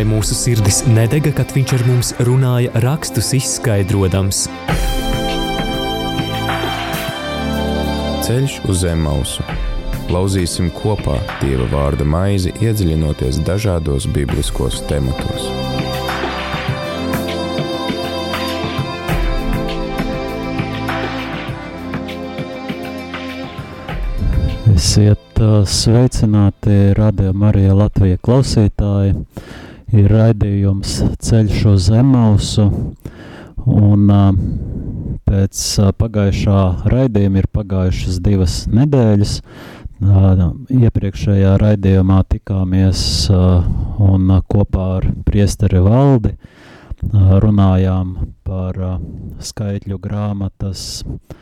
Vai mūsu sirdis nedega, kad viņš ar mums runāja rakstus izskaidrojams? Ceļš uz zem mausu. Lauzīsim kopā Dieva vārda maizi, iedziļinoties dažādos bibliskos tematos. Esiet sveicināti Radio Marija Latvija klausītāji. Ir raidījums Ceļš uz Emausu. Un pēc pagājušā raidījuma ir pagājušas divas nedēļas. Iepriekšējā raidījumā tikāmies un kopā ar priesteri valdi runājām par skaitļu grāmatas uh,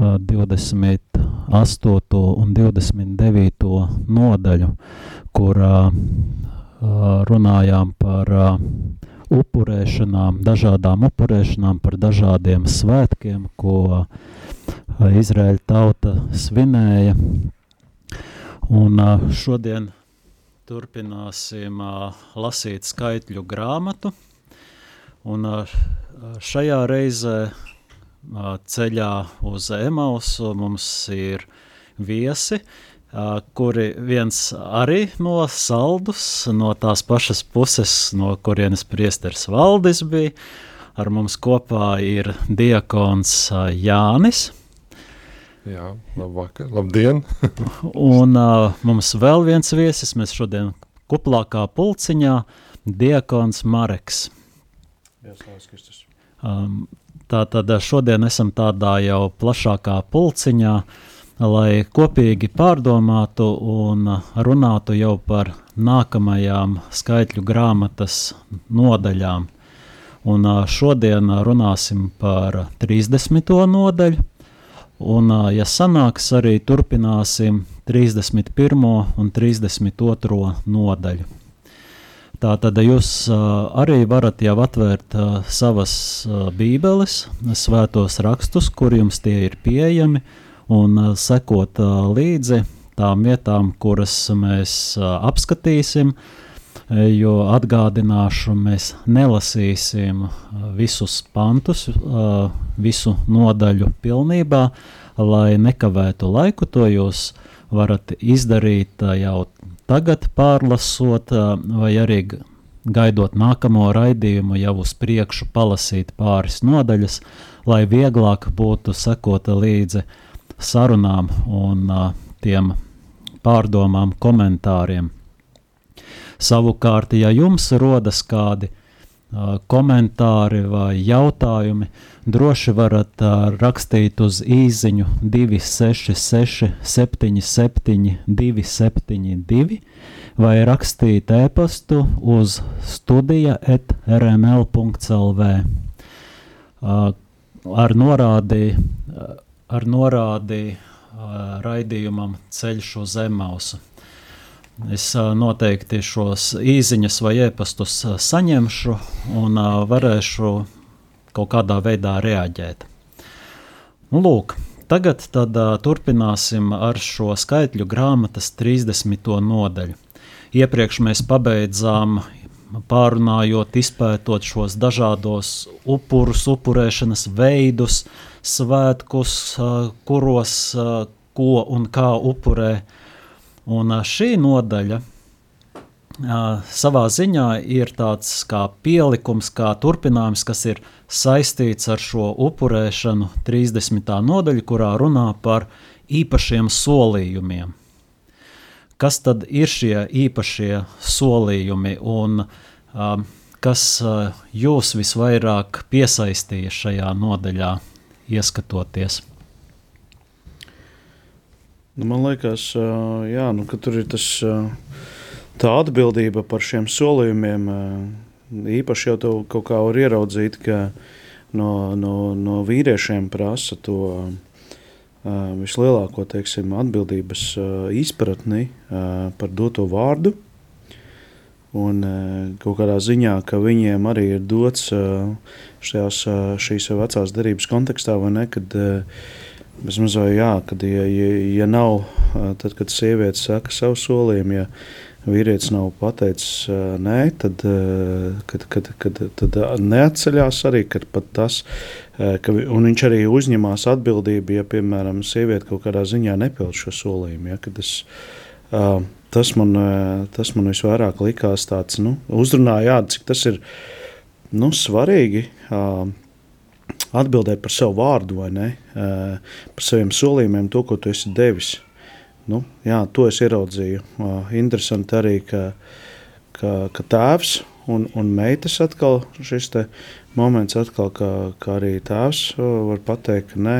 28. un 29. nodaļu, kurā runājām par upurēšanām, dažādām upurēšanām, par dažādiem svētkiem, ko Izraēļa tauta svinēja. Un šodien turpināsim lasīt skaitļu grāmatu, un šajā reizē ceļā uz Emausu mums ir viesi, kuri viens arī no saldus, no tās pašas puses, no kurienes priesteris valdis bija. Ar mums kopā ir diakons Jānis. Jā, labvakar, labdien! un uh, mums vēl viens viesis, mēs šodien kuplākā pulciņā, diakons Mareks. Jā. Um, Tātad šodien esam tādā jau plašākā pulciņā, lai kopīgi pārdomātu un runātu jau par nākamajām skaitļu grāmatas nodaļām. Un šodien runāsim par 30. nodaļu, un, ja sanāks, arī turpināsim 31. un 32. nodaļu. Tā tad jūs arī varat jau atvērt savas bībeles, svētos rakstus, kur jums tie ir pieejami, un sekot līdzi tām vietām, kuras mēs apskatīsim, jo atgādināšu, mēs nelasīsim visus pantus, visu nodaļu pilnībā, lai nekavētu laiku, to jūs varat izdarīt jau tagad pārlasot, vai arī gaidot nākamo raidījumu, jau uz priekšu palasīt pāris nodaļas, lai vieglāk būtu sekot līdzi sarunām un tiem pārdomām, komentāriem. Savukārt, ja jums rodas kādi komentāri vai jautājumi, droši varat rakstīt uz īsiņu 266, 77, 272 vai rakstīt e-pastu uz studija etrml.lv ar norādi, ar norādi raidījumam ceļš uz Emausu. Es noteikti šos īsiņas vai ēpastus saņemšu un varēšu kaut kādā veidā reaģēt. Nu, lūk, tagad tad, turpināsim ar šo skaitļu grāmatas 30. nodaļu. Iepriekš mēs pabeidzām pārunājot, izpētot šos dažādos upurus, upurēšanas veidus, svētkus, kuros ko un kā upurē Un šī nodaļa savā ziņā ir tāds kā pielikums, kā turpinājums, kas ir saistīts ar šo upurēšanu 30. nodaļu, kurā runā par īpašiem solījumiem. Kas tad ir šie īpašie solījumi un um, kas uh, jūs visvairāk piesaistīja šajā nodaļā, ieskatoties? Nu, man liekas, jā, nu, ka tur ir tas, tā atbildība par šiem solījumiem. Īpaši jau to kaut kā var ieraudzīt, ka no, no, no vīriešiem prasa to vislielāko teiksim, atbildības izpratni par doto vārdu. Un kaut kādā ziņā, ka viņiem arī ir dots šajās, šīs vecās derības kontekstā, vai ne, kad uh, Vismaz vai jā, kad ja, ja, ja nav, tad, kad sieviete saka savu solījumu, ja, vīrietis nav pateicis nē, tad, kad, kad, kad, tad neatceļās arī, kad pat tas, ka viņš arī uzņemās atbildību, ja, piemēram, sieviete kaut kādā ziņā nepild šo solījumu. Ja, es, tas, man, tas man visvairāk likās tāds, nu, uzrunāja, jā, cik tas ir nu, svarīgi atbildēt par savu vārdu vai ne, par saviem solījumiem, to, ko tu esi devis. Nu, jā, to es ieraudzīju. Interesanti arī, ka, ka, ka tēvs un, un meitas atkal šis moments, atkal, ka, ka arī tēvs var pateikt, ka nē.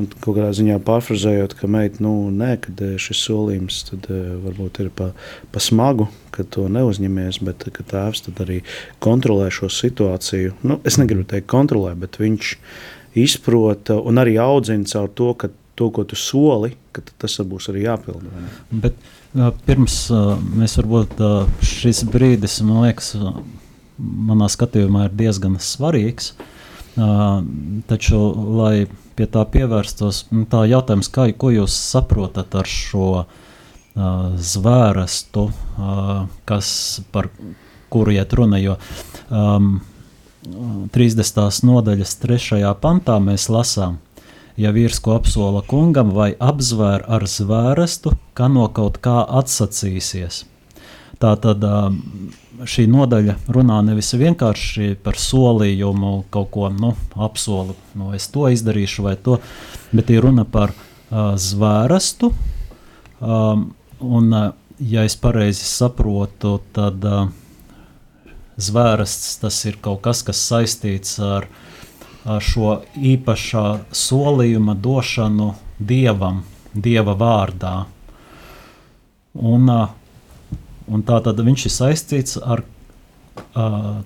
Un kaut kādā ziņā pārfrazējot, ka meita, nu, nē, kad šis solījums tad, uh, varbūt ir pa, pa smagu, ka to neuzņemies, bet ka tēvs arī kontrolē šo situāciju. Nu, es negribu teikt, kontrolē, bet viņš izprota un arī audzina caur to, ka to, ko tu soli, ka tas būs arī jāpild. Bet, pirms mēs varbūt šis brīdis, man liekas, manā skatījumā ir diezgan svarīgs. Taču, lai pie tā pievērstos, tā jautājums, kā, ko jūs saprotat ar šo uh, zvērestu, uh, kas par kuru iet runa, jo um, 30. nodaļas 3. pantā mēs lasām, ja vīrs ko apsola kungam vai apzvēr ar zvērestu, ka no kaut kā atsacīsies. Tā tad šī nodaļa runā nevis vienkārši par solījumu, kaut ko nu, apsolu, nu, es to izdarīšu vai to, bet ir runa par uh, zvērestu. Um, un, uh, ja es pareizi saprotu, tad uh, zvērests tas ir kaut kas, kas saistīts ar uh, šo īpašā solījuma došanu dievam, dieva vārdā. Un, un tā tad viņš ir saistīts ar uh,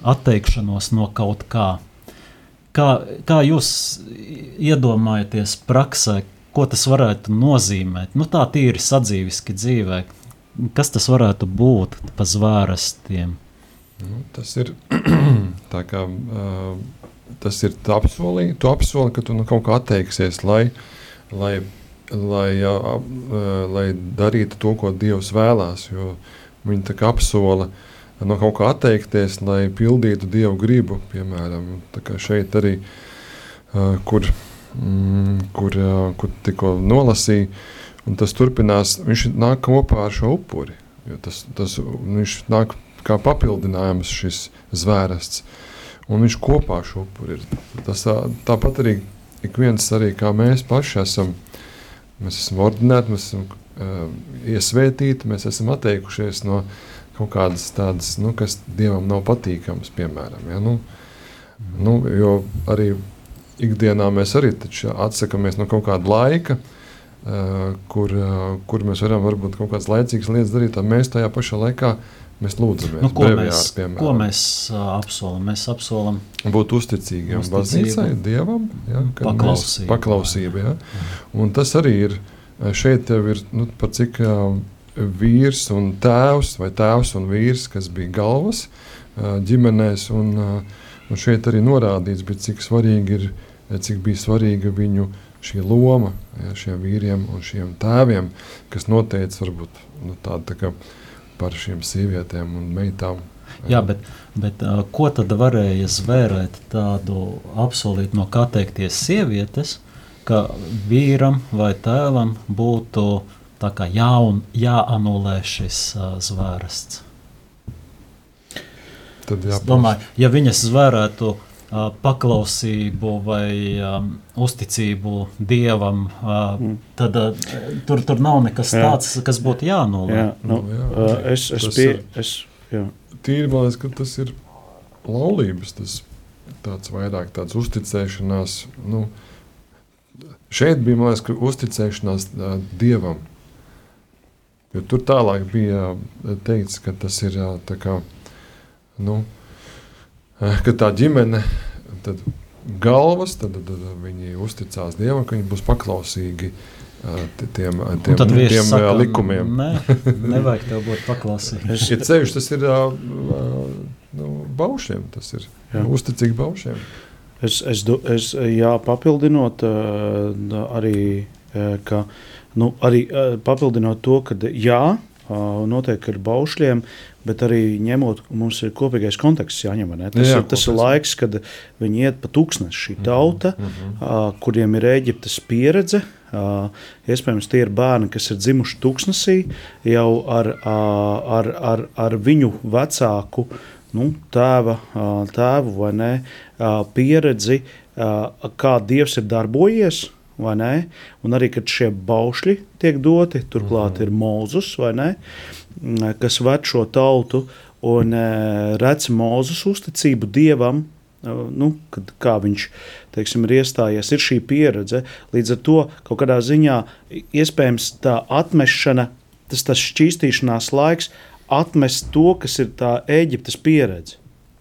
atteikšanos no kaut kā. Kā, kā jūs iedomājaties praksē, ko tas varētu nozīmēt? Nu, tā tīri sadzīviski dzīvē. Kas tas varētu būt pa zvērstiem? Nu, tas ir tā kā uh, tas ir apsolī, tu apsoli, ka tu no kaut kā atteiksies, lai, lai, lai, uh, lai darītu to, ko Dievs vēlās. Viņi tā kā apsola no kaut kā atteikties, lai pildītu Dievu gribu. Piemēram, šeit arī, uh, kur, mm, kur, uh, kur tikko nolasīja, un tas turpinās, viņš nāk kopā ar šo upuri. Tas, tas, viņš nāk kā papildinājums šis zvērests. Uh, un viņš kopā šo upuri ir. Tas, tāpat arī ik viens arī kā mēs paši esam. Mēs esam ordinēti, mēs esam uh, iesvētīti, mēs esam atteikušies no kaut kādas tādas, nu, kas dievam nav patīkamas, piemēram. Ja? Nu, nu, jo arī ikdienā mēs arī atsakāmies no kaut kāda laika, uh, kur, uh, kur mēs varam varbūt kaut kādas laicīgas lietas darīt, tad mēs tajā pašā laikā Mēs lūdzamies, nu, ko, breviāri, mēs, piemēram. ko mēs apsolam? Mēs apsolam būt uzticīgiem baznīcai, dievam, ja, paklausība. paklausība ja. Un tas arī ir šeit, ir nu, par cik vīrs un tēvs, vai tēvs un vīrs, kas bija galvas ģimenēs. Un, un šeit arī norādīts, cik svarīgi ir, cik bija svarīga viņu šī loma ja, šiem vīriem un šiem tēviem, kas noteica varbūt nu, tādu. Tā kā, par šīm sievietēm un meitām. Jā, bet, bet ko tad varēja zvērēt tādu apsolīt no kā teikties sievietes, ka vīram vai tēvam būtu jāun, jāanulē šis uh, zvērsts? Tad jāpās. es domāju, ja viņas zvērētu uh, paklausību vai um, uzticību dievam, uh, mm. tad uh, tur, tur nav nekas jā. tāds, kas būtu jānolaiž. Jā, nu, jā, uh, es, es, pie, es jā. tīri man liekas, ka tas ir laulības, tas tāds vairāk tāds uzticēšanās. Nu, šeit bija man liekas, ka uzticēšanās uh, dievam. Jo tur tālāk bija teikts, ka tas ir tā kā, nu, uh, Eh, ka tā ģimene, tad galvas, tad, tad, tad viņi uzticās Dievam, ka viņi būs paklausīgi eh, tiem, tiem, tad tiem eh, saka, likumiem. Nē, nevajag tev būt paklausīgam. ja ceļš tas ir nu, baušiem, tas ir jā. uzticīgi baušiem. Es, es, es jā, papildinot arī, ka, nu, arī papildinot to, ka jā, notiek ar baušļiem, bet arī ņemot, mums ir kopīgais konteksts jāņem. Tas, Jā, ir, tas ir laiks, kad viņi iet pa tūkstnesi, šī tauta, mm -hmm. kuriem ir Eģiptes pieredze. Iespējams, tie ir bērni, kas ir dzimuši tūkstnesī jau ar, ar, ar, ar viņu vecāku nu, tēva, tēvu vai ne, pieredzi, kā Dievs ir darbojies? Un arī, kad šie baušļi tiek doti, turklāt mm -hmm. ir Mozus, ne? Kas ved šo tautu un redz Mozus uzticību Dievam. Nu, kad, kā viņš teiksim, ir iestājies, ir šī pieredze. Līdz ar to kaut kādā ziņā iespējams tā atmešana, tas, tas šķīstīšanās laiks, atmest to, kas ir tā Eģiptes pieredze.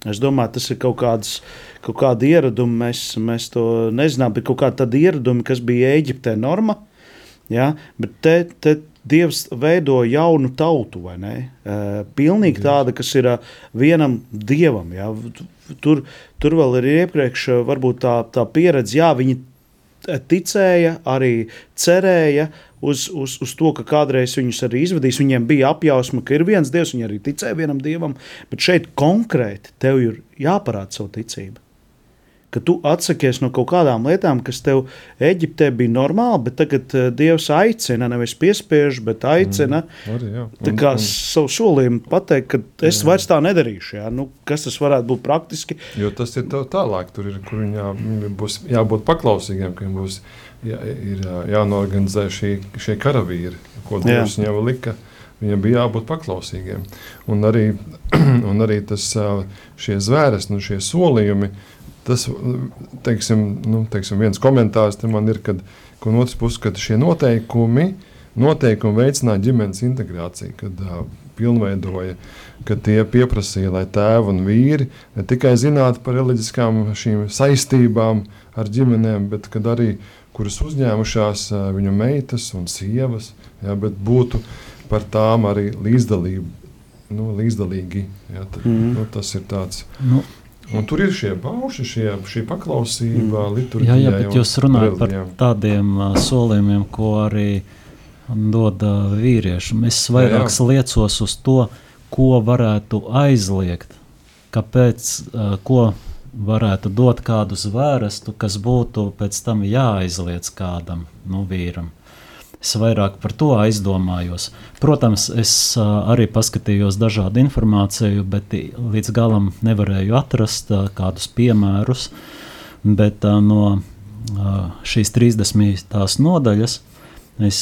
Es domāju, tas ir kaut kāds uh, kaut kādi ieradumi, mēs, mēs to nezinām, bet kaut kādi ieradumi, kas bija Eģiptē norma. Ja? Bet te, te Dievs veido jaunu tautu, vai ne? Pilnīgi tāda, kas ir vienam dievam. Ja? Tur, tur vēl ir iepriekš, varbūt tā, tā pieredze, jā, viņi ticēja, arī cerēja uz, uz, uz to, ka kādreiz viņus arī izvadīs. Viņiem bija apjausma, ka ir viens dievs, viņi arī ticēja vienam dievam, bet šeit konkrēti tev ir jāparāda savu ticību ka tu atsakies no kaut kādām lietām, kas tev Eģiptē bija normāli, bet tagad uh, Dievs aicina, nevis piespiež, bet aicina. Mm, arī, jā. un, tā kā un, savu solījumu pateikt, ka es jā. vairs tā nedarīšu. Jā. Nu, kas tas varētu būt praktiski? Jo tas ir tālāk, tur ir, kur viņam būs jābūt paklausīgiem, ka viņam būs jā, ir jānorganizē šī, šie karavīri, ko Dievs viņam lika. Viņam bija jābūt paklausīgiem. Un arī, un arī tas, šie zvēres, nu, šie solījumi, uh, Tas teiksim, nu, teiksim, viens komentārs man ir, kad no otras puses, ka šie noteikumi, noteikumi veicināja ģimenes integrāciju, kad uh, pilnveidoja, ka tie pieprasīja, lai tēvi un vīri ne tikai zinātu par reliģiskām saistībām ar ģimenēm, bet arī kuras uzņēmušās uh, viņu meitas un sievas, ja, bet būtu par tām arī līdzdalība. Nu, līdzdalīgi. Ja, tad, mm. nu, tas ir tāds. Nu, Un tur ir šie pauši, šie, šī paklausība mm. liturģijai. Jā, jā, bet jūs runājat par tādiem solījumiem, ko arī dod vīrieši. Es vairāk jā, jā. liecos uz to, ko varētu aizliegt, kāpēc, ko varētu dot kādu zvērestu, kas būtu pēc tam jāaizliedz kādam nu, vīram. Es vairāk par to aizdomājos. Protams, es arī paskatījos dažādu informāciju, bet līdz galam nevarēju atrast kādus piemērus. Bet no šīs 30. nodaļas es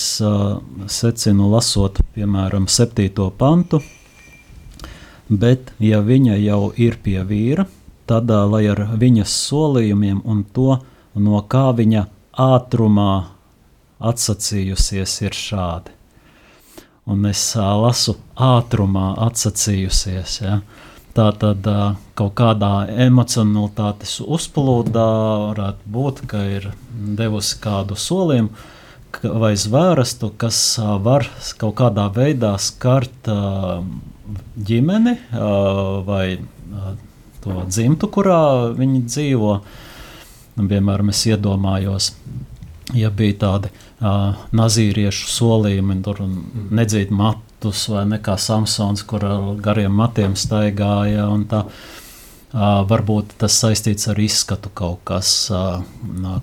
secinu, lasot, piemēram, 7. pantu. Bet, ja viņa jau ir pie vīra, tad lai ar viņas solījumiem un to, no kā viņa ātrumā atsacījusies ir šādi. Un es uh, lasu ātrumā atsacījusies. Ja? Tā tad uh, kaut kādā emocionalitātes uzplūdā varētu būt, ka ir devusi kādu solījumu vai zvērstu, kas var kaut kādā veidā skart ģimeni vai to dzimtu, kurā viņi dzīvo. Piemēram, es iedomājos, ja bija tādi uh, nazīriešu solījumi, tur nedzīt matus vai nekā Samsons, kur ar gariem matiem staigāja. Tā, uh, varbūt tas saistīts ar izskatu kaut kas, uh,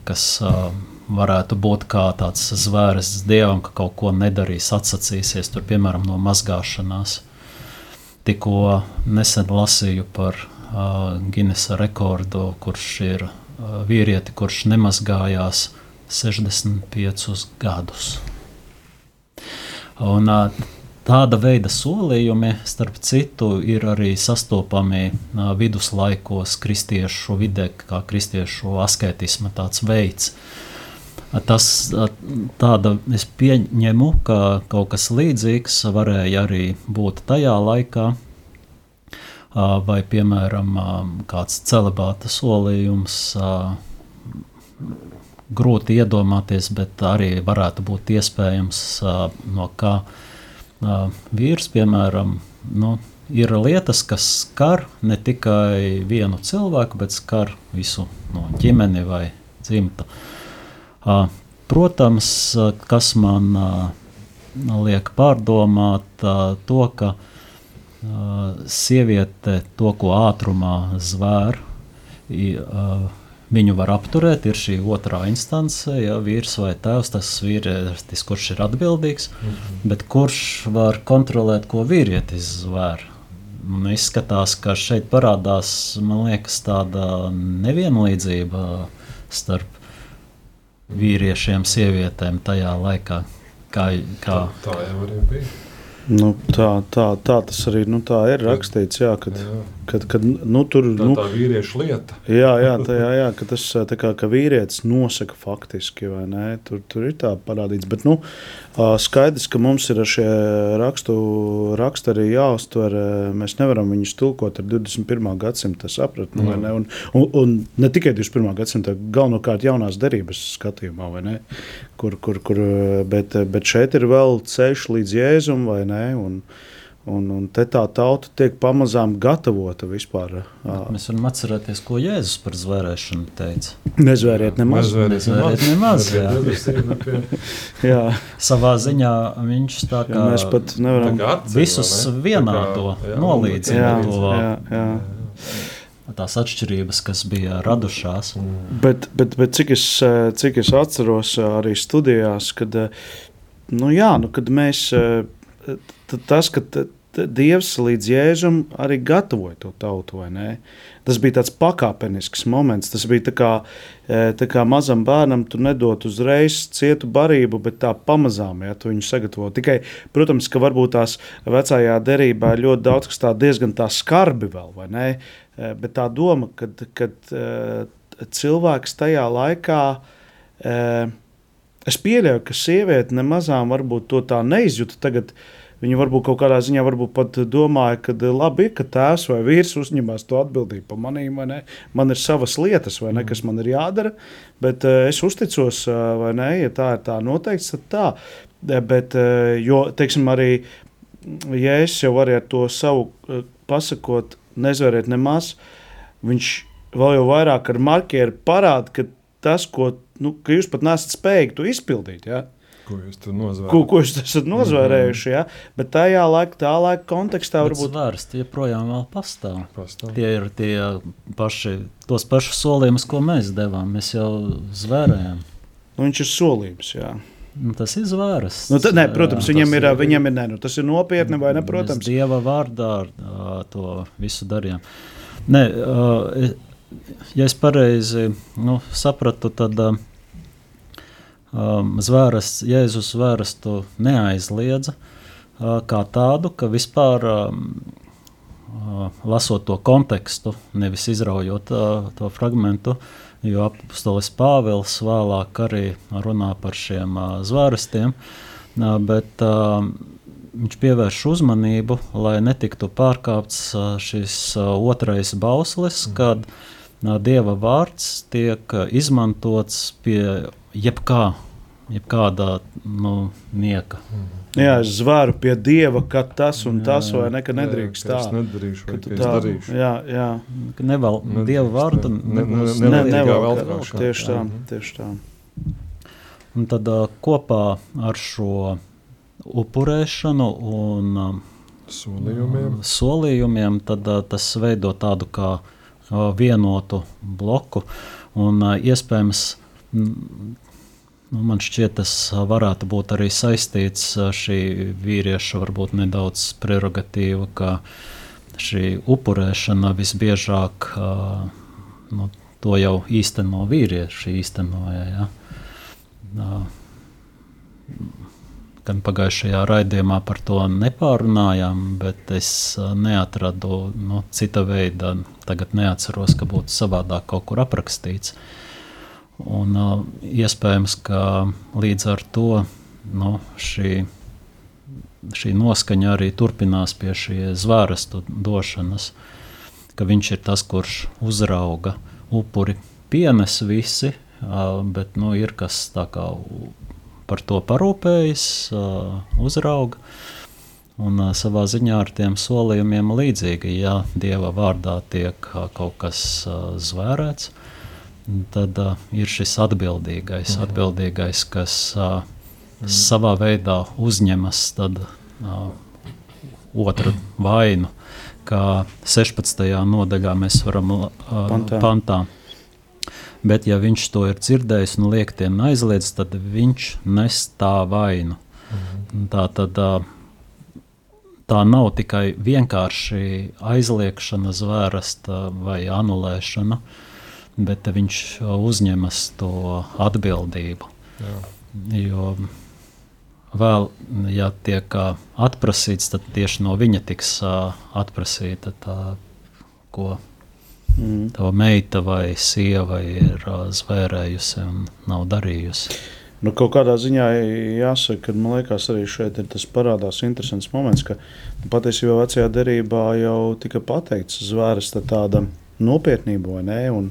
kas uh, varētu būt kā tāds zvērs dievam, ka kaut ko nedarīs, atsacīsies, tur, piemēram, no mazgāšanās. Tikko nesen lasīju par uh, Guinnessa rekordu, kurš ir uh, vīrieti, kurš nemazgājās uh, 65 gadus. Un, Tāda veida solījumi, starp citu, ir arī sastopami viduslaikos kristiešu vidē, kā kristiešu asketisma veids. Tas tāda, es pieņemu, ka kaut kas līdzīgs varēja arī būt tajā laikā, vai, piemēram, kāds celibāta solījums grūti iedomāties, bet arī varētu būt iespējams, no kā vīrs, piemēram, nu, ir lietas, kas skar ne tikai vienu cilvēku, bet skar visu no ģimeni vai dzimtu. Protams, kas man liek pārdomāt to, ka sieviete to, ko ātrumā zvēr, viņu var apturēt. Ir šī otrā instance, ja vīrs vai tēvs, tas vīrietis, kurš ir atbildīgs, mm -hmm. bet kurš var kontrolēt, ko vīrietis zvēr. Un izskatās, ka šeit parādās liekas, tāda nevienlīdzība starp vīriešiem un sievietēm tajā laikā. Kā, kā... Tā, tā jau arī bija. Nu, tā, tā, tā tas arī nu, ir rakstīts. Jā, kad, jā. Kad, kad, nu, tur, tā, nu, tā vīriešu lieta. Jā, jā, tā, jā, jā ka tas kā, ka vīrietis nosaka faktiski, vai ne? Tur, tur ir tā parādīts. Bet nu, skaidrs, ka mums ir šie rakstu, raksti arī jāuztver. Mēs nevaram viņus tulkot ar 21. gadsimta sapratni. Un, un, un ne tikai 21. gadsimta, galvenokārt jaunās derības skatījumā, kur, kur, kur, bet, bet šeit ir vēl ceļš līdz jēzumam ne? Un, Un, un te tā tauta tiek pamazām gatavota vispār. Bet mēs varam atcerēties, ko Jēzus par zvērēšanu teica. Nezvēriet nemaz. Nezvēriet nemaz jā. jā. Savā ziņā viņš tā kā jā, mēs pat nevaram atcer, visus ne? vienādo nolīdzināt to. Jā. Tās atšķirības, kas bija radušās. Bet, bet, bet cik, es, cik es atceros arī studijās, kad, nu jā, nu, kad mēs tas, ka Dievs līdz jēzum arī gatavoja to tautu. Tas bija tāds pakāpenisks moments. Tas bija tā kā, e, tā kā mazam bērnam, tu nedod uzreiz cietu barību, bet tā pamazām ja, tu viņu sagatavo. Tikai, protams, ka varbūt tās vecajā derībā ļoti daudz kas tā diezgan tā skarbi vēl, vai ne? E, bet tā doma, ka e, cilvēks tajā laikā. Es pieļauju, ka sieviete nemazām varbūt to tā neizjūta. Tagad Viņi varbūt kaut kādā ziņā pat domāja, ka labi, ka tēvs vai vīrs uzņemas to atbildību par maniem. Man ir savas lietas, ne, kas man ir jādara, bet uh, es uzticos, uh, vai ne, ja tā ir tā noteikts, tad tā. Bet, jo, teiksim, arī, ja es jau varu ar to savu pasakot, nezveriet nemaz, viņš vēl jau vairāk ar marķieru parāda, ka tas, ko nu, jūs pat nesat spējīgi izpildīt. Ja? Ko jūs tur nozvērējat? Ko, ko jūs esat nozvērējuši? Ja? Bet tajā laikā, tā laika kontekstā Bet varbūt vērsti joprojām pastāv. pastāv. Tie ir tie paši, tos pašus solījumus, ko mēs devām. Mēs jau zvērējām. Nu, viņš ir solījums. Jā. Nu, tas ir zvērsts. Nu, ne, protams, jā, viņam ir, ir, viņam ir ne, nu, tas ir nopietni vai ne? Protams, Dieva vārdā to visu darījām. Nē, uh, ja es pareizi nu, sapratu, tad. Um, zvērests, Jēzus zvērstu neaizliedza uh, kā tādu, ka vispār um, uh, lasot to kontekstu, nevis izraujot uh, to fragmentu, jo apustulis Pāvils vēlāk arī runā par šiem uh, zvērstiem, uh, bet uh, viņš pievērš uzmanību, lai netiktu pārkāpts uh, šis uh, otrais bauslis, mm. kad Dieva vārds tiek izmantots pie jebkā, jebkādā nu, nieka. Mm. Jā, es zvaru pie dieva, ka tas un tas, vai ne, ka nedrīkst tā. Es nedarīšu, vai tā, darīšu. Jā, jā. Ka nevēl ne, dieva vārdu. Ne, ne, ne, ne, nevēl, tieši tā, tieši tā. Un tad kopā ar šo upurēšanu un solījumiem, solījumiem tad, tas veido tādu kā uh, vienotu bloku un iespējams Nu, man šķiet, tas varētu būt arī saistīts ar šī vīrieša varbūt nedaudz prerogatīva, ka šī upurēšana visbiežāk nu, to jau īsteno vīrieši īstenoja. Ja? Gan pagājušajā raidījumā par to nepārunājām, bet es neatradu nu, cita veida, tagad neatceros, ka būtu savādāk kaut kur aprakstīts. Un, uh, iespējams, ka līdz ar to nu, šī, šī noskaņa arī turpinās pie šīs zvērstu došanas, ka viņš ir tas, kurš uzrauga upuri, pienes visi, uh, bet nu, ir kas kā, par to parūpējas, uzrauga. Un savā ziņā ar tiem solījumiem līdzīgi, ja Dieva vārdā tiek kaut kas zvērēts, tad ir šis atbildīgais, -hmm. atbildīgais kas uh, savā veidā uzņemas tad, otru vainu, kā 16. nodaļā mēs varam Pantā. pantā. Bet, ja viņš to ir dzirdējis un liek tiem aizliedz, tad viņš nes tā vainu. Mhm. Tā tad uh, tā nav tikai vienkārši aizliekšana, zvērsta vai anulēšana, bet viņš uzņemas to atbildību. Jā. Jo vēl, ja tiek ā, atprasīts, tad tieši no viņa tiks ā, atprasīta tā, ko Mm. tava meita vai sieva ir ā, zvērējusi un nav darījusi. Nu, kaut kādā ziņā jāsaka, ka man liekas, arī šeit ir tas parādās interesants moments, ka nu, patiesībā vecajā derībā jau tika pateikts zvērsta tāda nopietnība, vai ne? Un,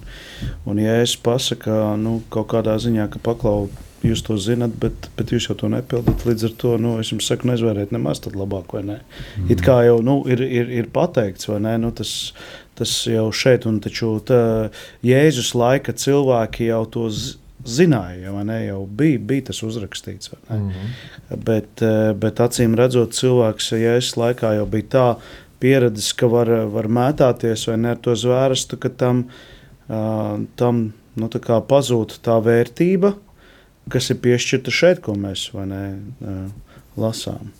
un ja es pasaku, nu, kaut kādā ziņā, ka paklau, jūs to zinat, bet, bet jūs jau to nepildat, līdz ar to, nu, es jums saku, nezvēriet nemaz tad labāk, vai ne? Mm. It kā jau, nu, ir, ir, ir pateikts, vai ne? Nu, tas, tas jau šeit, un taču tā, Jēzus laika cilvēki jau to zināja, vai ne? Jau bija, bija tas uzrakstīts, ne? Mhm. Bet, eh, bet acīm redzot, cilvēks Jēzus laikā jau bija tā pieredzis, ka var, var mētāties vai ne ar to zvērstu, ka tam, tam nu, tā pazūd tā vērtība, kas ir piešķirta šeit, ko mēs ne, lasām.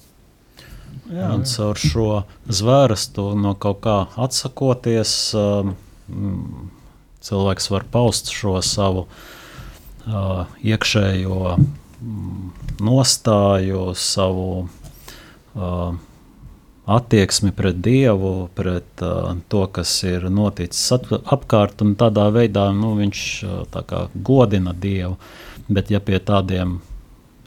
Jā, un caur šo zvērstu no kaut kā atsakoties, um, cilvēks var paust šo savu uh, iekšējo mm, nostāju, savu uh, attieksmi pret Dievu, pret uh, to, kas ir noticis apkārt, un tādā veidā nu, viņš kā godina Dievu. Bet ja pie tādiem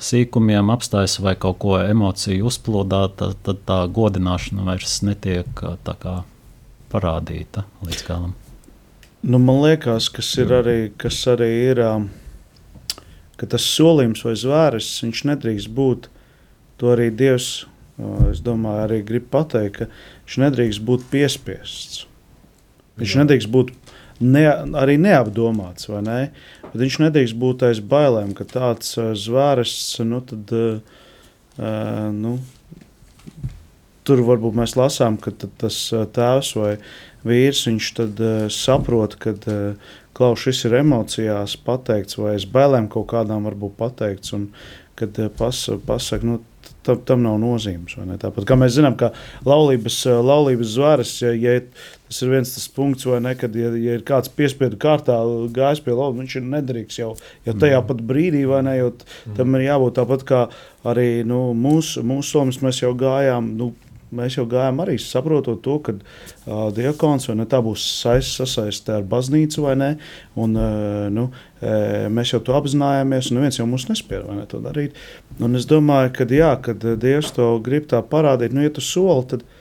sīkumiem apstājas vai kaut ko emociju uzplūdā, tad, tad tā godināšana vairs netiek kā parādīta līdz galam. Nu, man liekas, kas ir arī, kas arī ir, ka tas solījums vai zvērsts, viņš nedrīkst būt, to arī Dievs, es domāju, arī grib pateikt, ka viņš nedrīkst būt piespiests. Viņš Jā. nedrīkst būt ne, arī neapdomāts, ne? Bet viņš nedrīkst būt aiz bailēm, ka tāds uh, zvērsts, nu, tad, uh, nu, tur varbūt mēs lasām, ka tas tēvs vai vīrs, tad uh, saprot, ka uh, klaus šis ir emocijās pateikts, vai aiz bailēm kaut kādām varbūt pateikts, un kad uh, pas, pasaka, nu, tam, tam nav nozīmes. Tāpat kā mēs zinām, ka laulības, uh, laulības zvares, ja, ja tas ir viens tas punkts, vai ne, kad ja, ja ir kāds piespiedu kārtā gājis pie laulības, viņš ir nedrīkst jau, jau tajā pat brīdī, vai ne, tam ir jābūt tāpat kā arī nu, mūsu, mūsu somas mēs jau gājām, nu, mēs jau gājām arī saprotot to, ka uh, diakons vai ne tā būs saist, sasaiste ar baznīcu vai ne, un uh, nu, uh, mēs jau to apzinājāmies, un neviens jau mums vai ne to darīt. Un es domāju, ka jā, kad uh, Dievs to grib tā parādīt, nu, ja tu soli, tad Tā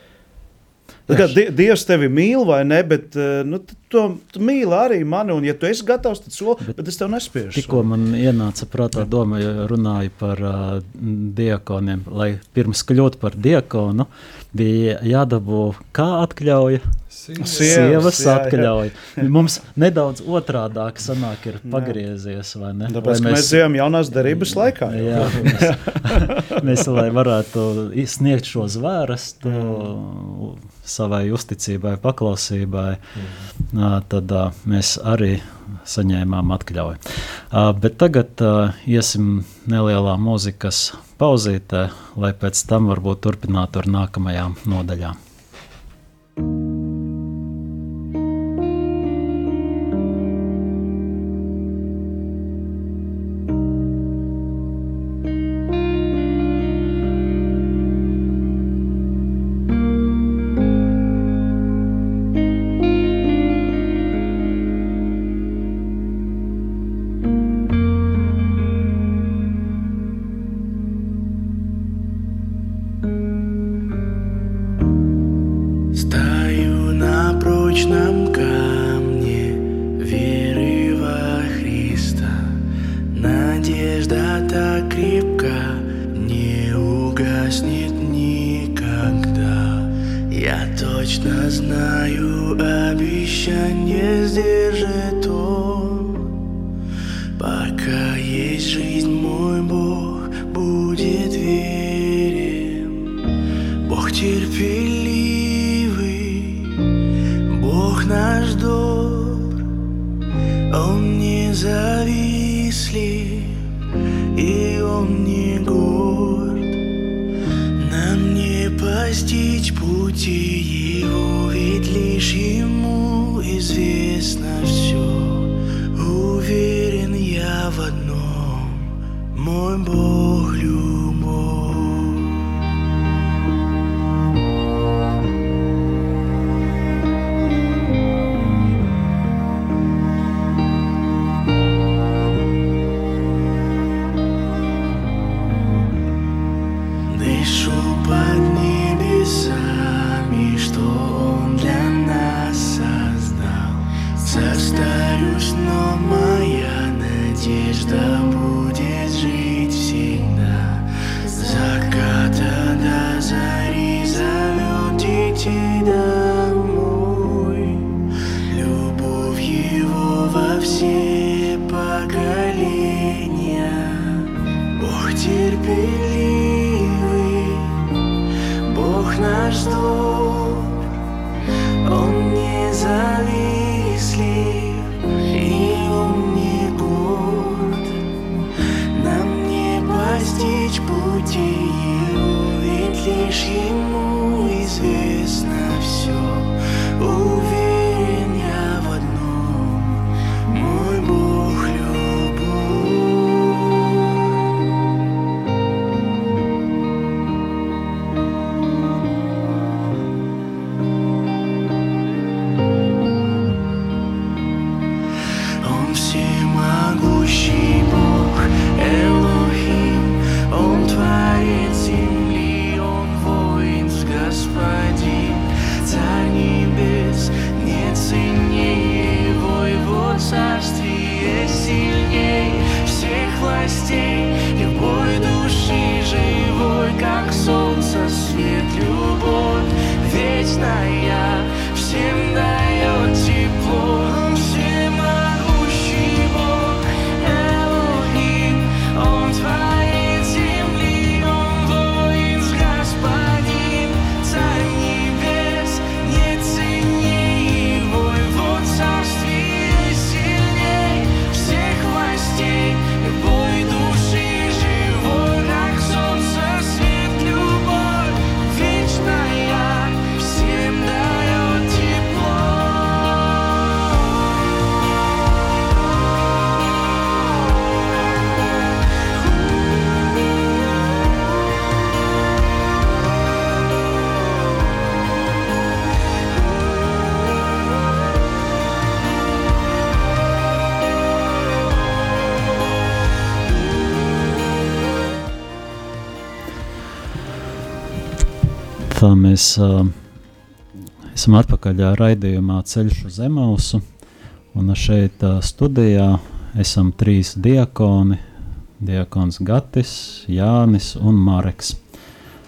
kā die- Dievs tevi mīl, vai ne? Bet uh, nu, tu, tu, tu mīli arī mani, un, ja tu esi gatavs, tad soli, bet, bet es tev nespiežu. Tikko man ienāca prātā doma, ja runāju par uh, diakoniem, lai pirms kļūt par diakonu, bija jādabū kā atļauja. Sievas. Sievas, jā, jā. atļauja. Mums nedaudz otrādāk sanāk, ir pagriezies, vai ne? Tāpēc, Lai mēs, dzīvojam jaunās derības laikā. jau. Jā, mēs, mēs, lai varētu sniegt šo zvērstu savai uzticībai, paklausībai, ā, tad mēs arī saņēmām atļauju. Bet tagad iesim nelielā mūzikas pauzītē, lai pēc tam varbūt turpinātu ar nākamajām nodaļām. Наш добр, Он не завистлив, и Он не горд. Нам не постичь пути Tā mēs uh, esam atpakaļ raidījumā Ceļš uz Emausu. Un šeit uh, studijā esam trīs diakoni. Diakons Gatis, Jānis un Mareks.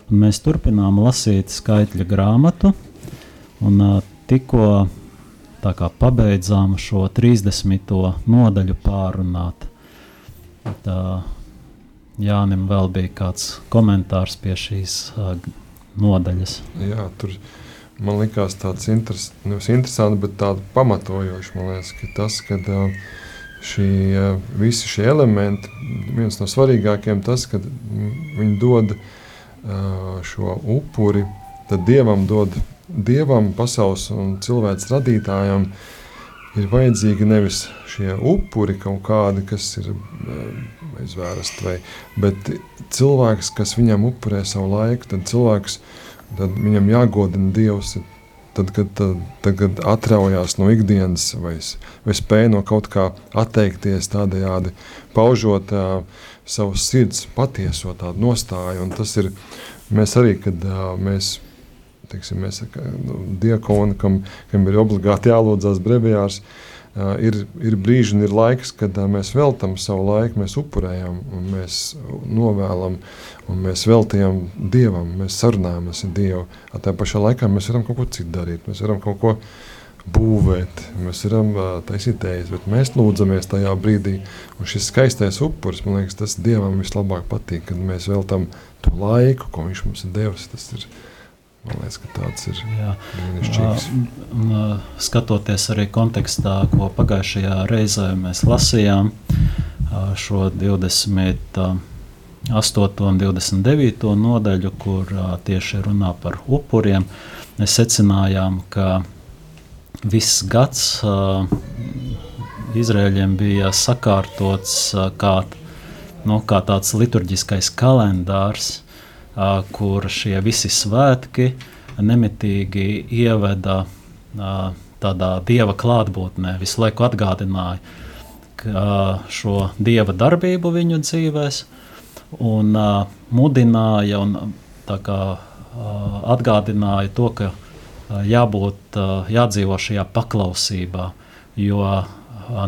Un mēs turpinām lasīt skaitļa grāmatu. Un uh, tikko tā kā pabeidzām šo 30. nodaļu pārunāt. Tā Jānim vēl bija kāds komentārs pie šīs uh, nodaļas. Jā, tur man likās tāds interes, interesants, bet tāds pamatojošs. Man liekas, ka tas, ka šī, visi šie elementi, viens no svarīgākajiem, tas, ka viņi dod šo upuri, tad dievam dod dievam, pasaules un cilvēks radītājam. Ir vajadzīgi nevis šie upuri kaut kādi, kas ir izvērsti, vai, bet cilvēks, kas viņam upurē savu laiku, tad cilvēks, tad viņam jāgodina Dievs. Tad, kad, tad, tad, kad atraujās no ikdienas, vai, vai spēj no kaut kā atteikties, tādējādi paužot uh, savu sirds patieso tādu nostāju. Un tas ir mēs arī, kad uh, mēs, teiksim, mēs nu, diakoni, kam, kam ir obligāti jālūdzās brevijārs, uh, ir, ir brīži un ir laiks, kad uh, mēs veltam savu laiku, mēs upurējam mēs novēlam un mēs veltījām Dievam, mēs sarunājamies ar Dievu. Tā pašā laikā mēs varam kaut ko citu darīt, mēs varam kaut ko būvēt, mēs varam uh, taisīt tējas, bet mēs lūdzamies tajā brīdī. Un šis skaistais upuris, man liekas, tas Dievam vislabāk patīk, kad mēs veltam to laiku, ko Viņš mums ir devis. Tas ir Man liekas, ka tāds ir brīnišķīgs. Skatoties arī kontekstā, ko pagājušajā reizē mēs lasījām, šo 28. un 29. nodaļu, kur tieši runā par upuriem, mēs secinājām, ka viss gads Izrēļiem bija sakārtots kā, nu, kā tāds liturģiskais kalendārs, kur šie visi svētki nemitīgi ieveda tādā dieva klātbūtnē, visu laiku atgādināja šo dieva darbību viņu dzīvēs, un mudināja un kā, atgādināja to, ka jābūt, jādzīvo šajā paklausībā, jo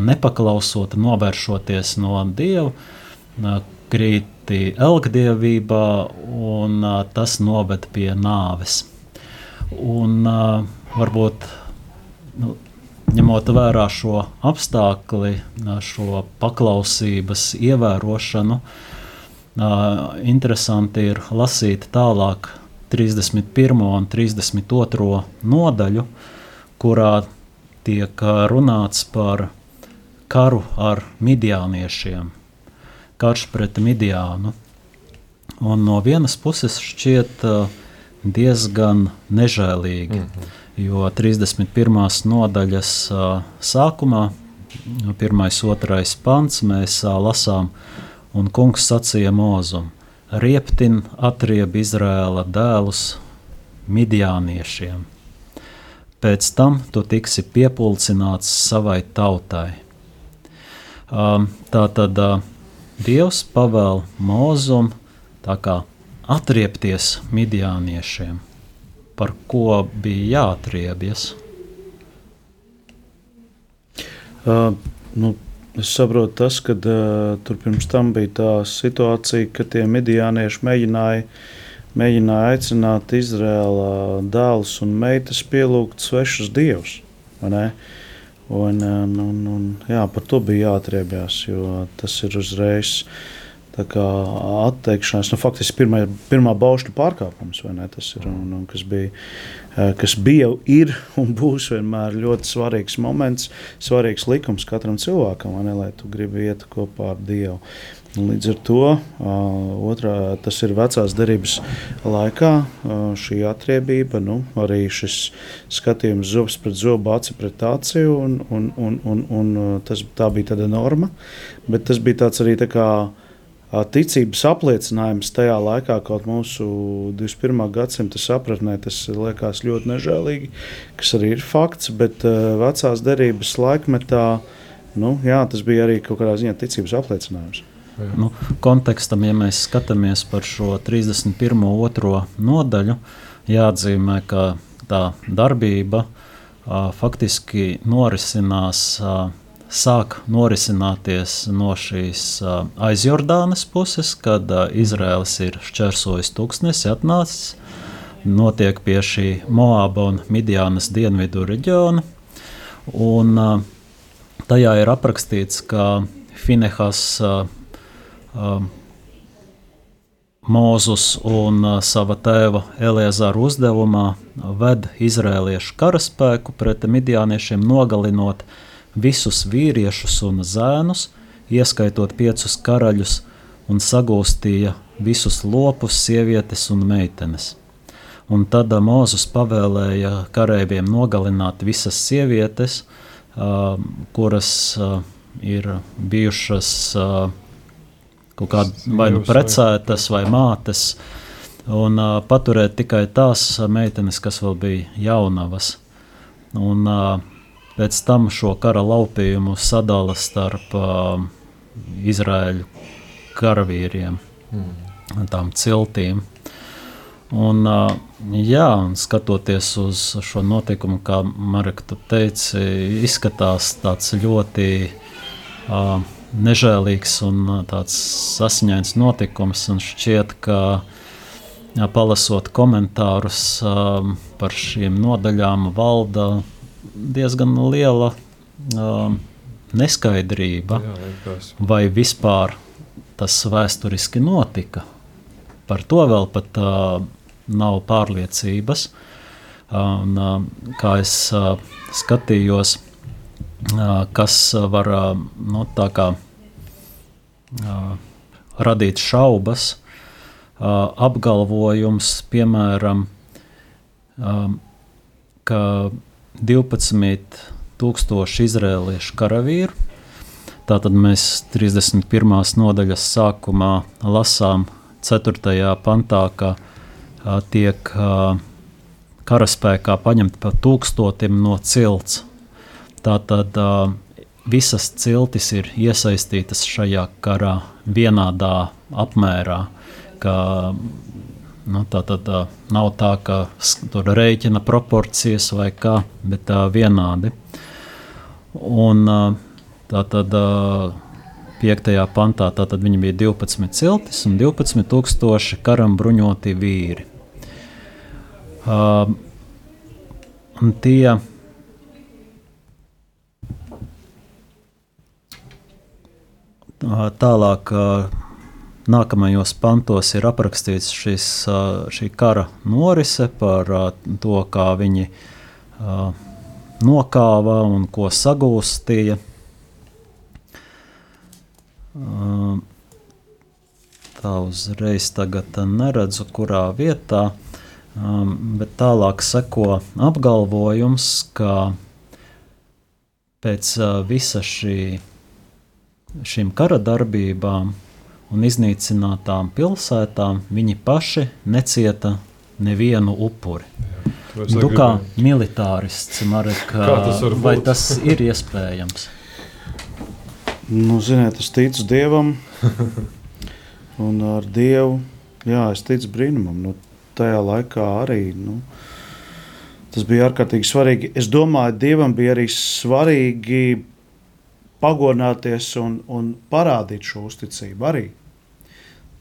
nepaklausot, novēršoties no dieva, uh, krīti elgdievībā, un tas noved pie nāves. Un varbūt nu, ņemot vērā šo apstākli, šo paklausības ievērošanu, interesanti ir lasīt tālāk 31. un 32. nodaļu, kurā tiek runāts par karu ar midiāniešiem, karš pret midiānu. Un no vienas puses šķiet uh, diezgan nežēlīgi, mm -hmm. jo 31. nodaļas uh, sākumā, pirmais, otrais pants, mēs uh, lasām, un kungs sacīja mūzum, rieptin atrieb Izrēla dēlus midiāniešiem. Pēc tam tu tiksi piepulcināts savai tautai. Um, tā tad Dievs pavēl mūzum atriepties midiāniešiem, par ko bija jāatriebjas. Uh, nu, es saprotu, tas, ka uh, tur pirms tam bija tā situācija, ka tie midiānieši mēģināja, mēģināja aicināt Izrēlā dēlus un meitas pielūgt svešus dievus. Un, un, un, un, jā, par to bija jāatriebjas, jo tas ir uzreiz atteikšanās. Nu, faktiski pirmā, pirmā baušļu pārkāpums, tas ir, un, un, kas, bija, kas bija, ir un būs vienmēr ļoti svarīgs moments, svarīgs likums katram cilvēkam, ne, lai tu gribi iet kopā ar Dievu. Līdz ar to otrā, tas ir vecās derības laikā, šī atriebība, nu, arī šis skatījums zobs pret zobu, aci pret aci, un, un, un, un, un tas, tā bija tāda norma, bet tas bija tāds arī tā kā ticības apliecinājums tajā laikā, kaut mūsu 21. gadsimta sapratnē, tas liekas ļoti nežēlīgi, kas arī ir fakts, bet vecās derības laikmetā nu, jā, tas bija arī kaut kādā ziņā ticības apliecinājums. Nu, kontekstam, ja mēs skatāmies par šo 31. otro nodaļu, jāatzīmē, ka tā darbība a, faktiski norisinās, a, sāk norisināties no šīs a, aizjordānas puses, kad a, Izraels ir šķērsojis tūkstnesi, atnācis, notiek pie šī Moāba un Midjānas dienvidu reģiona, un a, tajā ir aprakstīts, ka Finehas a, Um, Mūzus un uh, sava tēva Eliezāra uzdevumā ved izrēliešu karaspēku pret midiāniešiem, nogalinot visus vīriešus un zēnus, ieskaitot piecus karaļus, un sagūstīja visus lopus, sievietes un meitenes. Un tad uh, Mūzus pavēlēja kareiviem nogalināt visas sievietes, uh, kuras ir bijušas uh, kaut kādas vai nu precētas vai mātes, un uh, paturēt tikai tās meitenes, kas vēl bija jaunavas. Un, uh, pēc tam šo kara laupījumu sadala starp uh, Izraēļu karavīriem, mm. tām ciltīm. Un, jā, un skatoties uz šo notikumu, kā Marka teica, izskatās tāds ļoti uh, nežēlīgs un tāds sasiņains notikums. Šķiet, ka palasot komentārus um, par šīm nodaļām, valda diezgan liela um, neskaidrība, jā, vai vispār tas vēsturiski notika. Par to vēl pat uh, nav pārliecības. Un, kā es skatījos, kas var nu, kā, radīt šaubas, apgalvojums, piemēram, ka 12,000 izrēliešu karavīru. Tātad mēs 31. nodaļas sākumā lasām 4. pantā, ka tiek karaspēkā paņemti pa tūkstotim no cilts. Tātad visas ciltis ir iesaistītas šajā karā vienādā apmērā. Ka Nu, tā tad uh, nav tā, ka tur rēķina proporcijas vai kā, bet uh, vienādi. Un uh, tā tad uh, 5. pantā tātad viņi bija 12 ciltis un 12 tūkstoši karam bruņoti vīri. Uh, tie tālāk Nākamajos pantos ir aprakstīts šis, šī kara norise par to, kā viņi nokāva un ko sagūstīja. Tā uzreiz neredzu, kurā vietā, bet tālāk seko apgalvojums, ka pēc visa šī, šīm kara darbībām un iznīcinātām pilsētām viņi paši necieta nevienu upuri. Tu kā militārists, Marek, tas vai būt? tas ir iespējams? Nu, ziniet, es ticu Dievam, un ar Dievu, jā, es ticu brīnumam. Nu, tajā laikā arī nu, tas bija ārkārtīgi svarīgi. Es domāju, Dievam bija arī svarīgi pagodināties un, un parādīt šo uzticību arī.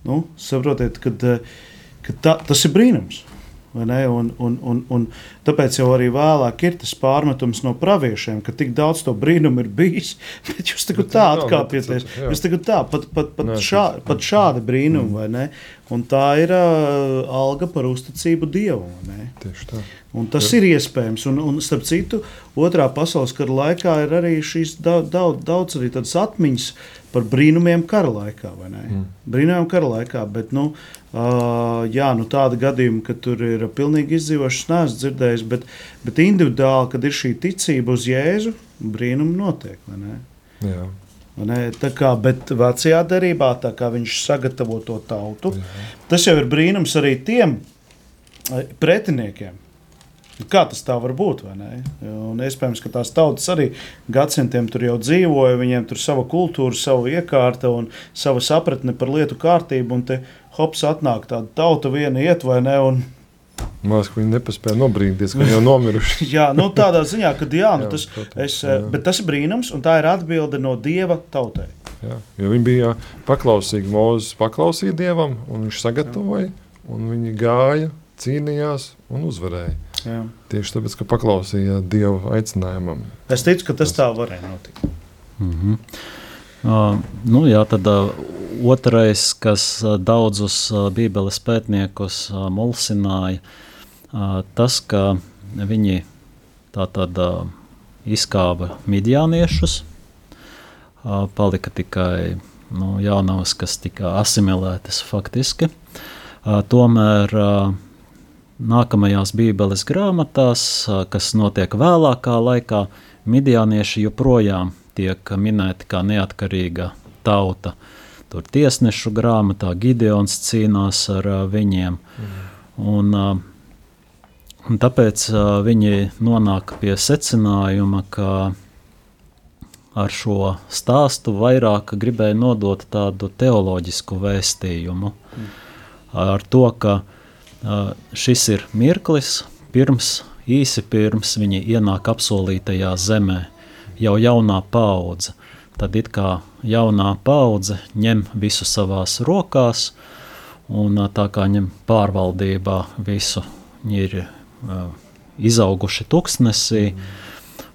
Nu, saprotiet, kad, kad ta, tas ir brīnums. Un, un, un, un tāpēc jau arī vēlāk ir tas pārmetums no praviešiem, ka tik daudz to brīnumu ir bijis. Bet jūs tagad tā atkāpjaties. Jūs tagad tā, pat, pat, pat, Nē, šā, pat šādi brīnumi, mm. vai ne? Un tā ir uh, alga par uzticību Dievam. Tieši tā. Un tas Jā. ir iespējams. Un, un, starp citu, otrā pasaules kara laikā ir arī šīs daudz, daudz, daudz arī tādas atmiņas par brīnumiem kara laikā. Mm. Brīnumiem kara laikā, bet nu, uh, jā, nu, tāda gadījuma, ka tur ir pilnīgi izdzīvojuši, neesmu dzirdējis, bet, bet individuāli, kad ir šī ticība uz Jēzu, brīnumi notiek. Ne, tā kā, bet vecajā derībā, viņš sagatavo to tautu, Jā. tas jau ir brīnums arī tiem pretiniekiem. Kā tas tā var būt? Iespējams, ka tās tautas arī gadsimtiem tur jau dzīvoja, viņiem tur sava kultūra, sava iekārta un sava sapratne par lietu kārtību. Un te hops atnāk tāda tauta viena iet vai ne. Un, Mākslinieks, ka viņi nepaspēja nobrīnīties, ka viņi jau nomiruši. jā, nu, tādā ziņā, ka jā, nu, tas, jā, protams, es, jā. Bet tas ir brīnums, un tā ir atbilde no dieva tautai. Jā, jo viņi bija paklausīgi. Mozus paklausīja dievam, un viņš sagatavoja, un viņi gāja, cīnījās un uzvarēja. Jā. Tieši tāpēc, ka paklausīja Dieva aicinājumam. Es ticu, ka tas tā varēja notikt. Mm -hmm. Uh, nu, jā, tad uh, otrais, kas uh, daudzus Bībeles pētniekus mulsināja, tas, ka viņi tā tad uh, izkāva midjāniešus, palika tikai nu, jaunavas, kas tika asimilētas faktiski. Tomēr nākamajās Bībeles grāmatās, kas notiek vēlākā laikā, midijānieši joprojām tiek minēti kā neatkarīga tauta. Tur tiesnešu grāmatā Gideons cīnās ar viņiem. Mm. Un, un tāpēc viņi nonāk pie secinājuma, ka ar šo stāstu vairāk gribēja nodot tādu teoloģisku vēstījumu. Mm. Ar to, ka uh, šis ir mirklis, pirms, īsi pirms viņi ienāk apsolītajā zemē, jau jaunā paudze. Tad it kā jaunā paudze ņem visu savās rokās, un tā kā ņem pārvaldībā visu, viņi ir uh, izauguši tuksnesī,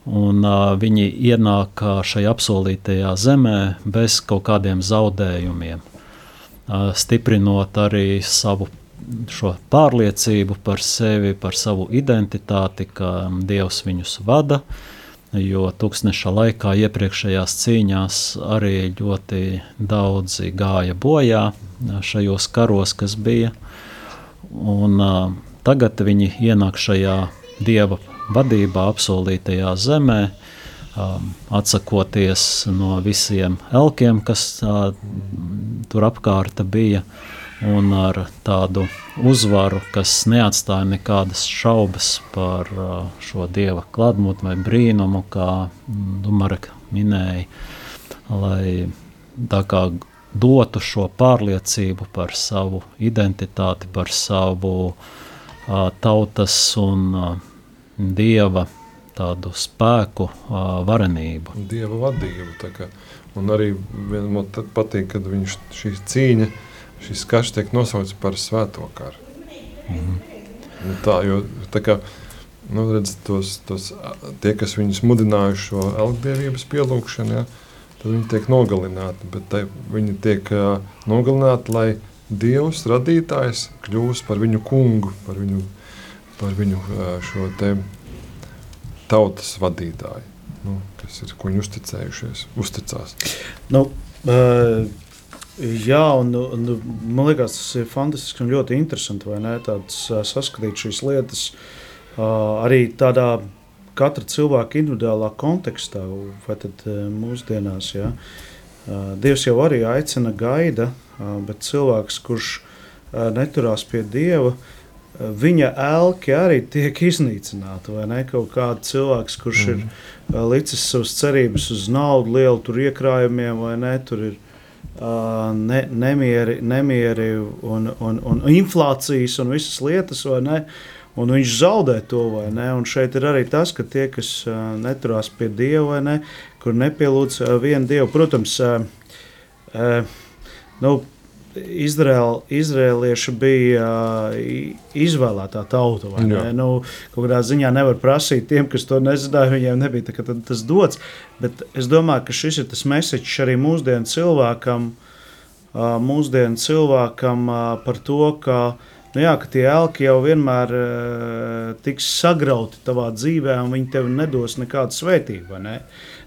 un uh, viņi ienāk šajā apsolītajā zemē bez kaut kādiem zaudējumiem, uh, stiprinot arī savu šo pārliecību par sevi, par savu identitāti, ka Dievs viņus vada, jo tūkstneša laikā iepriekšējās cīņās arī ļoti daudzi gāja bojā šajos karos, kas bija. Un, uh, tagad viņi ienāk šajā Dieva vadībā, apsolītajā zemē, um, atsakoties no visiem elkiem, kas uh, tur apkārta bija, un ar tādu uzvaru, kas neatstāja nekādas šaubas par uh, šo dieva klātbūtni vai brīnumu, kā Dumarek minēja, lai tā kā dotu šo pārliecību par savu identitāti, par savu uh, tautas un uh, dieva tādu spēku, varenību. Dieva vadību. Un arī man patīk, kad viņš šī cīņa, šis karš tiek nosaukts par svēto karu. Mm. Nu, tā, jo, tā kā, nu, redz, tos, tos, tie, kas viņus mudinājuši šo elgdievības pielūgšanu, ja, tad viņi tiek nogalināti. Bet te, viņi tiek uh, nogalināti, lai Dievs, radītājs, kļūst par viņu kungu, par viņu, par viņu uh, šo te tautas vadītāju, nu, kas ir, ko viņi uzticējušies, uzticās. Nu, uh, jā, un, un man liekas, tas ir fantastiski un ļoti interesanti, tāds saskatīt šīs lietas uh, arī tādā katra cilvēka individuālā kontekstā, vai tad mūsdienās. Ja? Dievs jau arī aicina, gaida, bet cilvēks, kurš neturās pie Dieva, viņa elki arī tiek iznīcināti. Vai ne? Kaut kāds cilvēks, kurš mm. ir licis savas cerības uz naudu, lielu iekrājumiem, vai ne? Tur ir uh, ne, nemieri, nemieri un, un, un inflācijas un visas lietas, vai ne? Un viņš zaudē to, vai ne? Un šeit ir arī tas, ka tie, kas neturās pie Dieva, vai ne, kur nepielūdz vienu Dievu, protams, nu, Izraēl, Izrēlieši bija uh, izvēlētā tauta. Nu, kādā ziņā nevar prasīt tiem, kas to nezināja, viņiem nebija tā, tas dots. Bet es domāju, ka šis ir tas mesiķis arī mūsdienu cilvēkam, uh, mūsdienu cilvēkam uh, par to, ka nu jā, ka tie elki jau vienmēr tiks sagrauti tavā dzīvē, un viņi tev nedos nekādu svētību. Ne?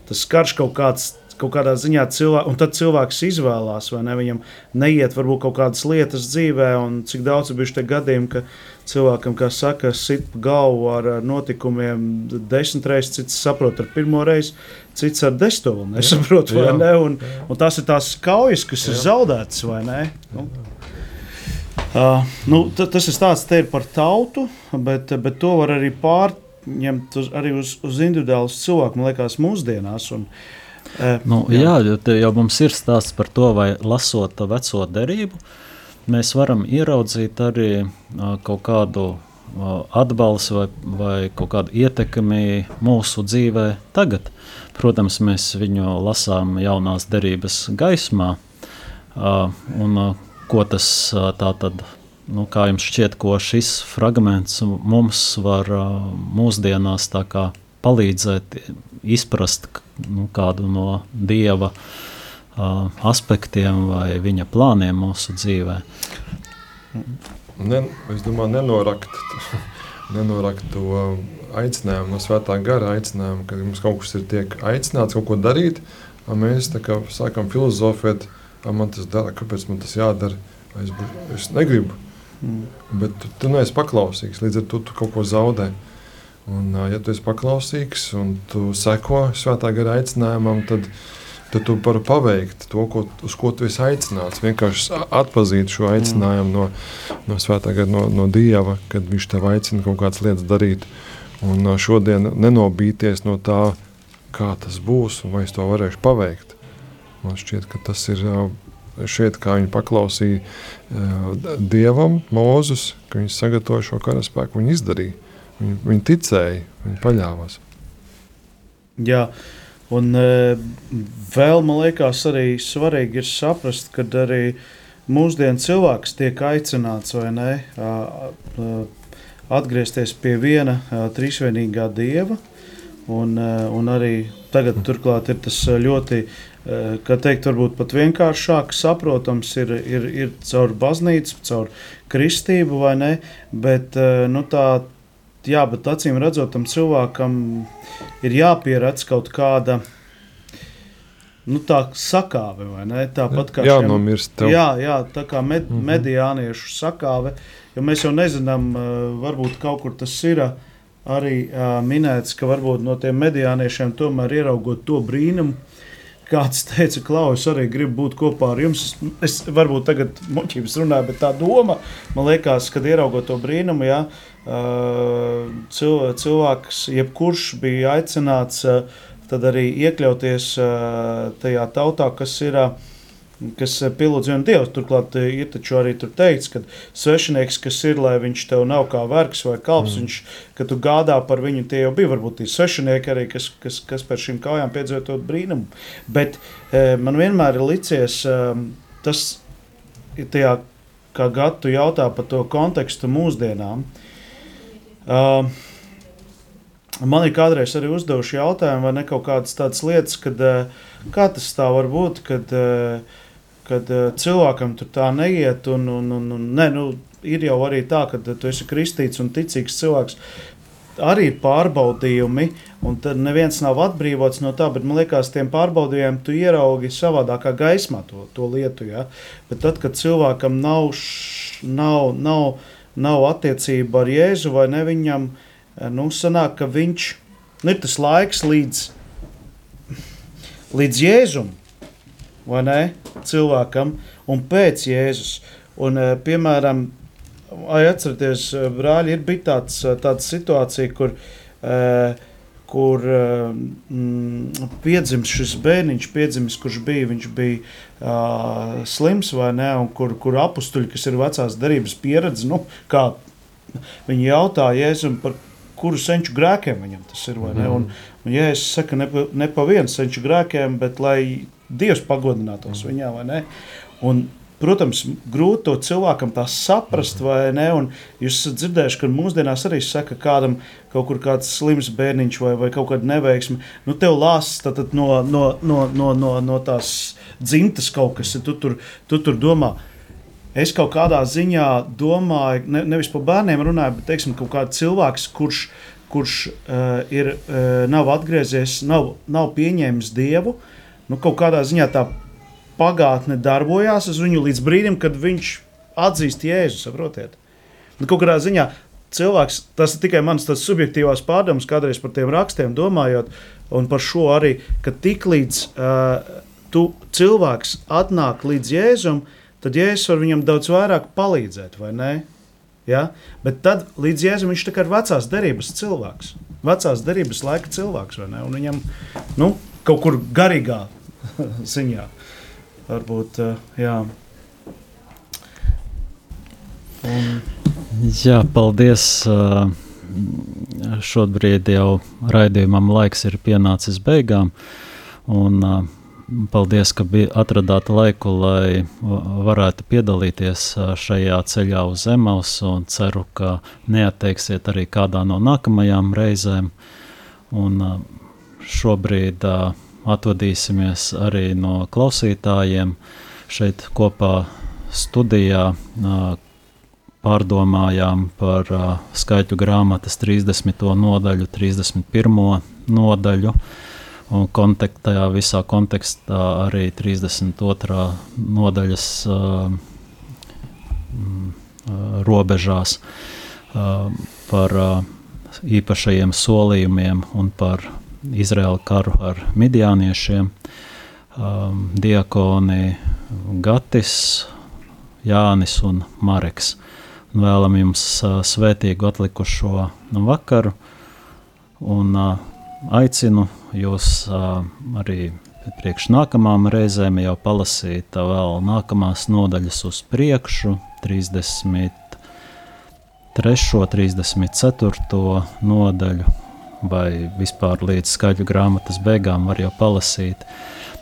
Tas karš kaut kāds kaut kādā ziņā cilvēks, un tad cilvēks izvēlās, vai ne, viņam neiet varbūt kaut kādas lietas dzīvē, un cik daudz ir bijuši tie gadījumi, ka cilvēkam, kā saka, sit galvu ar, notikumiem desmit reizes, cits saprot ar pirmo reizi, cits ar desmito vēl nesaprot, vai jā, ne, un, un tās ir tās kaujas, kas jā. ir zaudētas, vai ne. Nu. Uh, nu, tas ir stāsts par tautu, bet, bet to var arī pārņemt uz, arī uz, uz individuālu cilvēku, man liekas, mūsdienās. Un, uh, Nu, jā, jā jo, jo mums ir stāsts par to, vai lasot veco derību, mēs varam ieraudzīt arī uh, kaut kādu uh, atbalstu vai, vai kaut kādu ietekmi mūsu dzīvē tagad. Protams, mēs viņu lasām jaunās derības gaismā, uh, un uh, ko tas uh, tā tad nu, kā jums šķiet, ko šis fragments mums var mūsdienās palīdzēt izprast nu, kādu no dieva uh, aspektiem vai viņa plāniem mūsu dzīvē. Ne, es domāju, nenorakt, nenorakt to aicinājumu, no svētā gara aicinājumu, ka mums kaut kas ir tiek aicināts kaut ko darīt, mēs kā, sākam filozofēt, man tas dara, kāpēc man tas jādara, es, es negribu. Mm. Bet tu, tu neesi paklausīgs, līdz ar to tu kaut ko zaudē. Un, ja tu esi paklausīgs un tu seko svētā gara aicinājumam, tad, tad tu vari paveikt to, ko, uz ko tu esi aicināts. Vienkārši atpazīt šo aicinājumu no, no svētā gara, no, no Dieva, kad viņš tev aicina kaut kādas lietas darīt. Un šodien nenobīties no tā, kā tas būs un vai es to varēšu paveikt. Man šķiet, ka tas ir šeit, kā viņi paklausīja Dievam, Mūzus, ka viņš sagatavoja šo karaspēku, viņi izdarīja. Viņi, viņi ticēja, viņi paļāvās. Jā, un e, vēl man liekas, arī svarīgi ir saprast, ka arī mūsdienu cilvēks tiek aicināts vai ne atgriezties pie viena trīsvienīgā dieva. Un, un arī tagad turklāt ir tas eh, ļoti, eh, kā teikt, varbūt pat vienkāršāk saprotams, ir, ir, ir caur baznīcu, caur kristību vai ne, bet eh, nu, tā, jā, bet acīm redzot, tam cilvēkam ir jāpieredz kaut kāda, nu, tā sakāve, vai ne? Tāpat kā Jā, šiem- nomirst tev. Jā, jā, tā kā med, mm -hmm. mediāniešu sakāve, jo mēs jau nezinām, eh, varbūt kaut kur tas ir eh, arī uh, minēts, ka varbūt no tiem mediāniešiem tomēr ieraugot to brīnumu, kāds teica, Klaus, arī grib būt kopā ar jums. Es varbūt tagad muļķības runāju, bet tā doma, man liekas, kad ieraugot to brīnumu, cil, cilvēks, jebkurš bija aicināts tad arī iekļauties tajā tautā, kas ir uh, kas eh, pielūdz vienu dievu. Turklāt eh, ir taču arī tur teikts, ka svešinieks, kas ir, lai viņš tev nav kā vergs vai kalps, mm. viņš, kad tu gādā par viņu, tie jau bija varbūt tie svešinieki arī, kas, kas, kas par šīm kājām piedzīvo to brīnumu. Bet e, man vienmēr ir licies e, tas, tajā, kā Gatu jautā par to kontekstu mūsdienām. Uh, Man ir kādreiz arī uzdevuši jautājumu, vai ne kaut kādas tādas lietas, kad, kā tas tā var būt, kad, eh, kad eh, cilvēkam tur tā neiet. Un, un, un, un, ne, nu, ir jau arī tā, ka tu esi kristīts un ticīgs cilvēks. Arī ir pārbaudījumi, un tad neviens nav atbrīvots no tā, bet man liekas, tiem pārbaudījumiem tu ieraugi savādākā gaismā to, to lietu. Ja? Bet tad, kad cilvēkam nav, š, nav, nav, nav attiecība ar Jēzu vai ne viņam, nu, sanāk, ka viņš nu, ir tas laiks līdz, līdz Jēzum, vai ne, cilvēkam, un pēc Jēzus. Un, eh, piemēram, atcerieties, eh, brāļi, ir bijis tāds, eh, tāda situācija, kur, kur mm, piedzimis šis bērniņš, piedzimis, kurš bija, viņš bija uh, slims vai ne, un kur, kur apstuļi, kas ir vecās darības pieredze, nu, kā viņi jautā Jēzum par kuru senču grēkiem viņam tas ir. Ne? Un, un, ja es saku, ne ne pa vienu senču grēkiem, bet lai Dievs pagodinātos mm. viņā, vai ne? Un, Protams, grūti to cilvēkam tā saprast, vai ne? Un jūs esat dzirdējuši, ka mūsdienās arī saka, kādam kaut kur kāds slims bērniņš vai, vai kaut kāda neveiksme. Nu, tev lāsas no, no, no, no, no, no tās dzimtas kaut kas, tu tur, tu tur domā. Es kaut kādā ziņā domāju, ne, nevis par bērniem runāju, bet teiksim, kaut kāds cilvēks, kurš, kurš uh, ir, uh, nav atgriezies, nav, nav pieņēmis dievu. Nu, kaut kādā ziņā tā pagātne darbojās uz viņu līdz brīdim, kad viņš atzīst Jēzu. Saprotiet? Nu, kaut kādā ziņā cilvēks, tas ir tikai mans subjektīvās pārdomas, kādreiz par tiem rakstiem domājot, un par šo arī, ka tiklīdz uh, tu cilvēks atnāk līdz Jēzum, tad Jēzus var viņam daudz vairāk palīdzēt, vai ne? Ja? Bet tad līdz Jēzum viņš ir vecās derības cilvēks, vecās derības laika cilvēks, vai ne? Un viņam nu, kaut kur garīgā ziņā varbūt, uh, jā. Un, Jā, paldies. uh, Šobrīd jau raidījumam laiks ir pienācis beigām. Un, uh, paldies, ka atradāt laiku, lai va- varētu piedalīties šajā ceļā uz zemes. Ceru, ka neatteiksiet arī kādā no nākamajām reizēm. Un, šobrīd atvadīsimies arī no klausītājiem. Šeit kopā studijā pārdomājām par skaitļu grāmatas 30. nodaļu, 31. nodaļu. Un kontekstā, visā kontekstā arī 32. nodaļas uh, mm, uh, robežās uh, par uh, īpašajiem solījumiem un par Izraēlu karu ar midiāniešiem. Um, diakoni Gatis, Jānis un Mareks. Un vēlam jums uh, svētīgu atlikušo vakaru un uh, aicinu jūs uh, arī priekš nākamām reizēm jau palasīt vēl nākamās nodaļas uz priekšu, 33. 34. nodaļu vai vispār līdz skaļu grāmatas beigām var jau palasīt,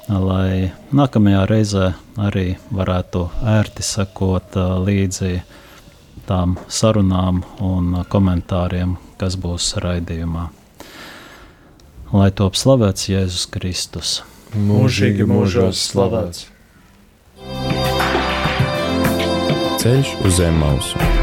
lai nākamajā reizē arī varētu ērti sekot uh, līdzi tām sarunām un komentāriem, kas būs raidījumā. Lai top slavēts Jēzus Kristus. Mūžīgi mūžos slavēts. Ceļš uz zem mausu.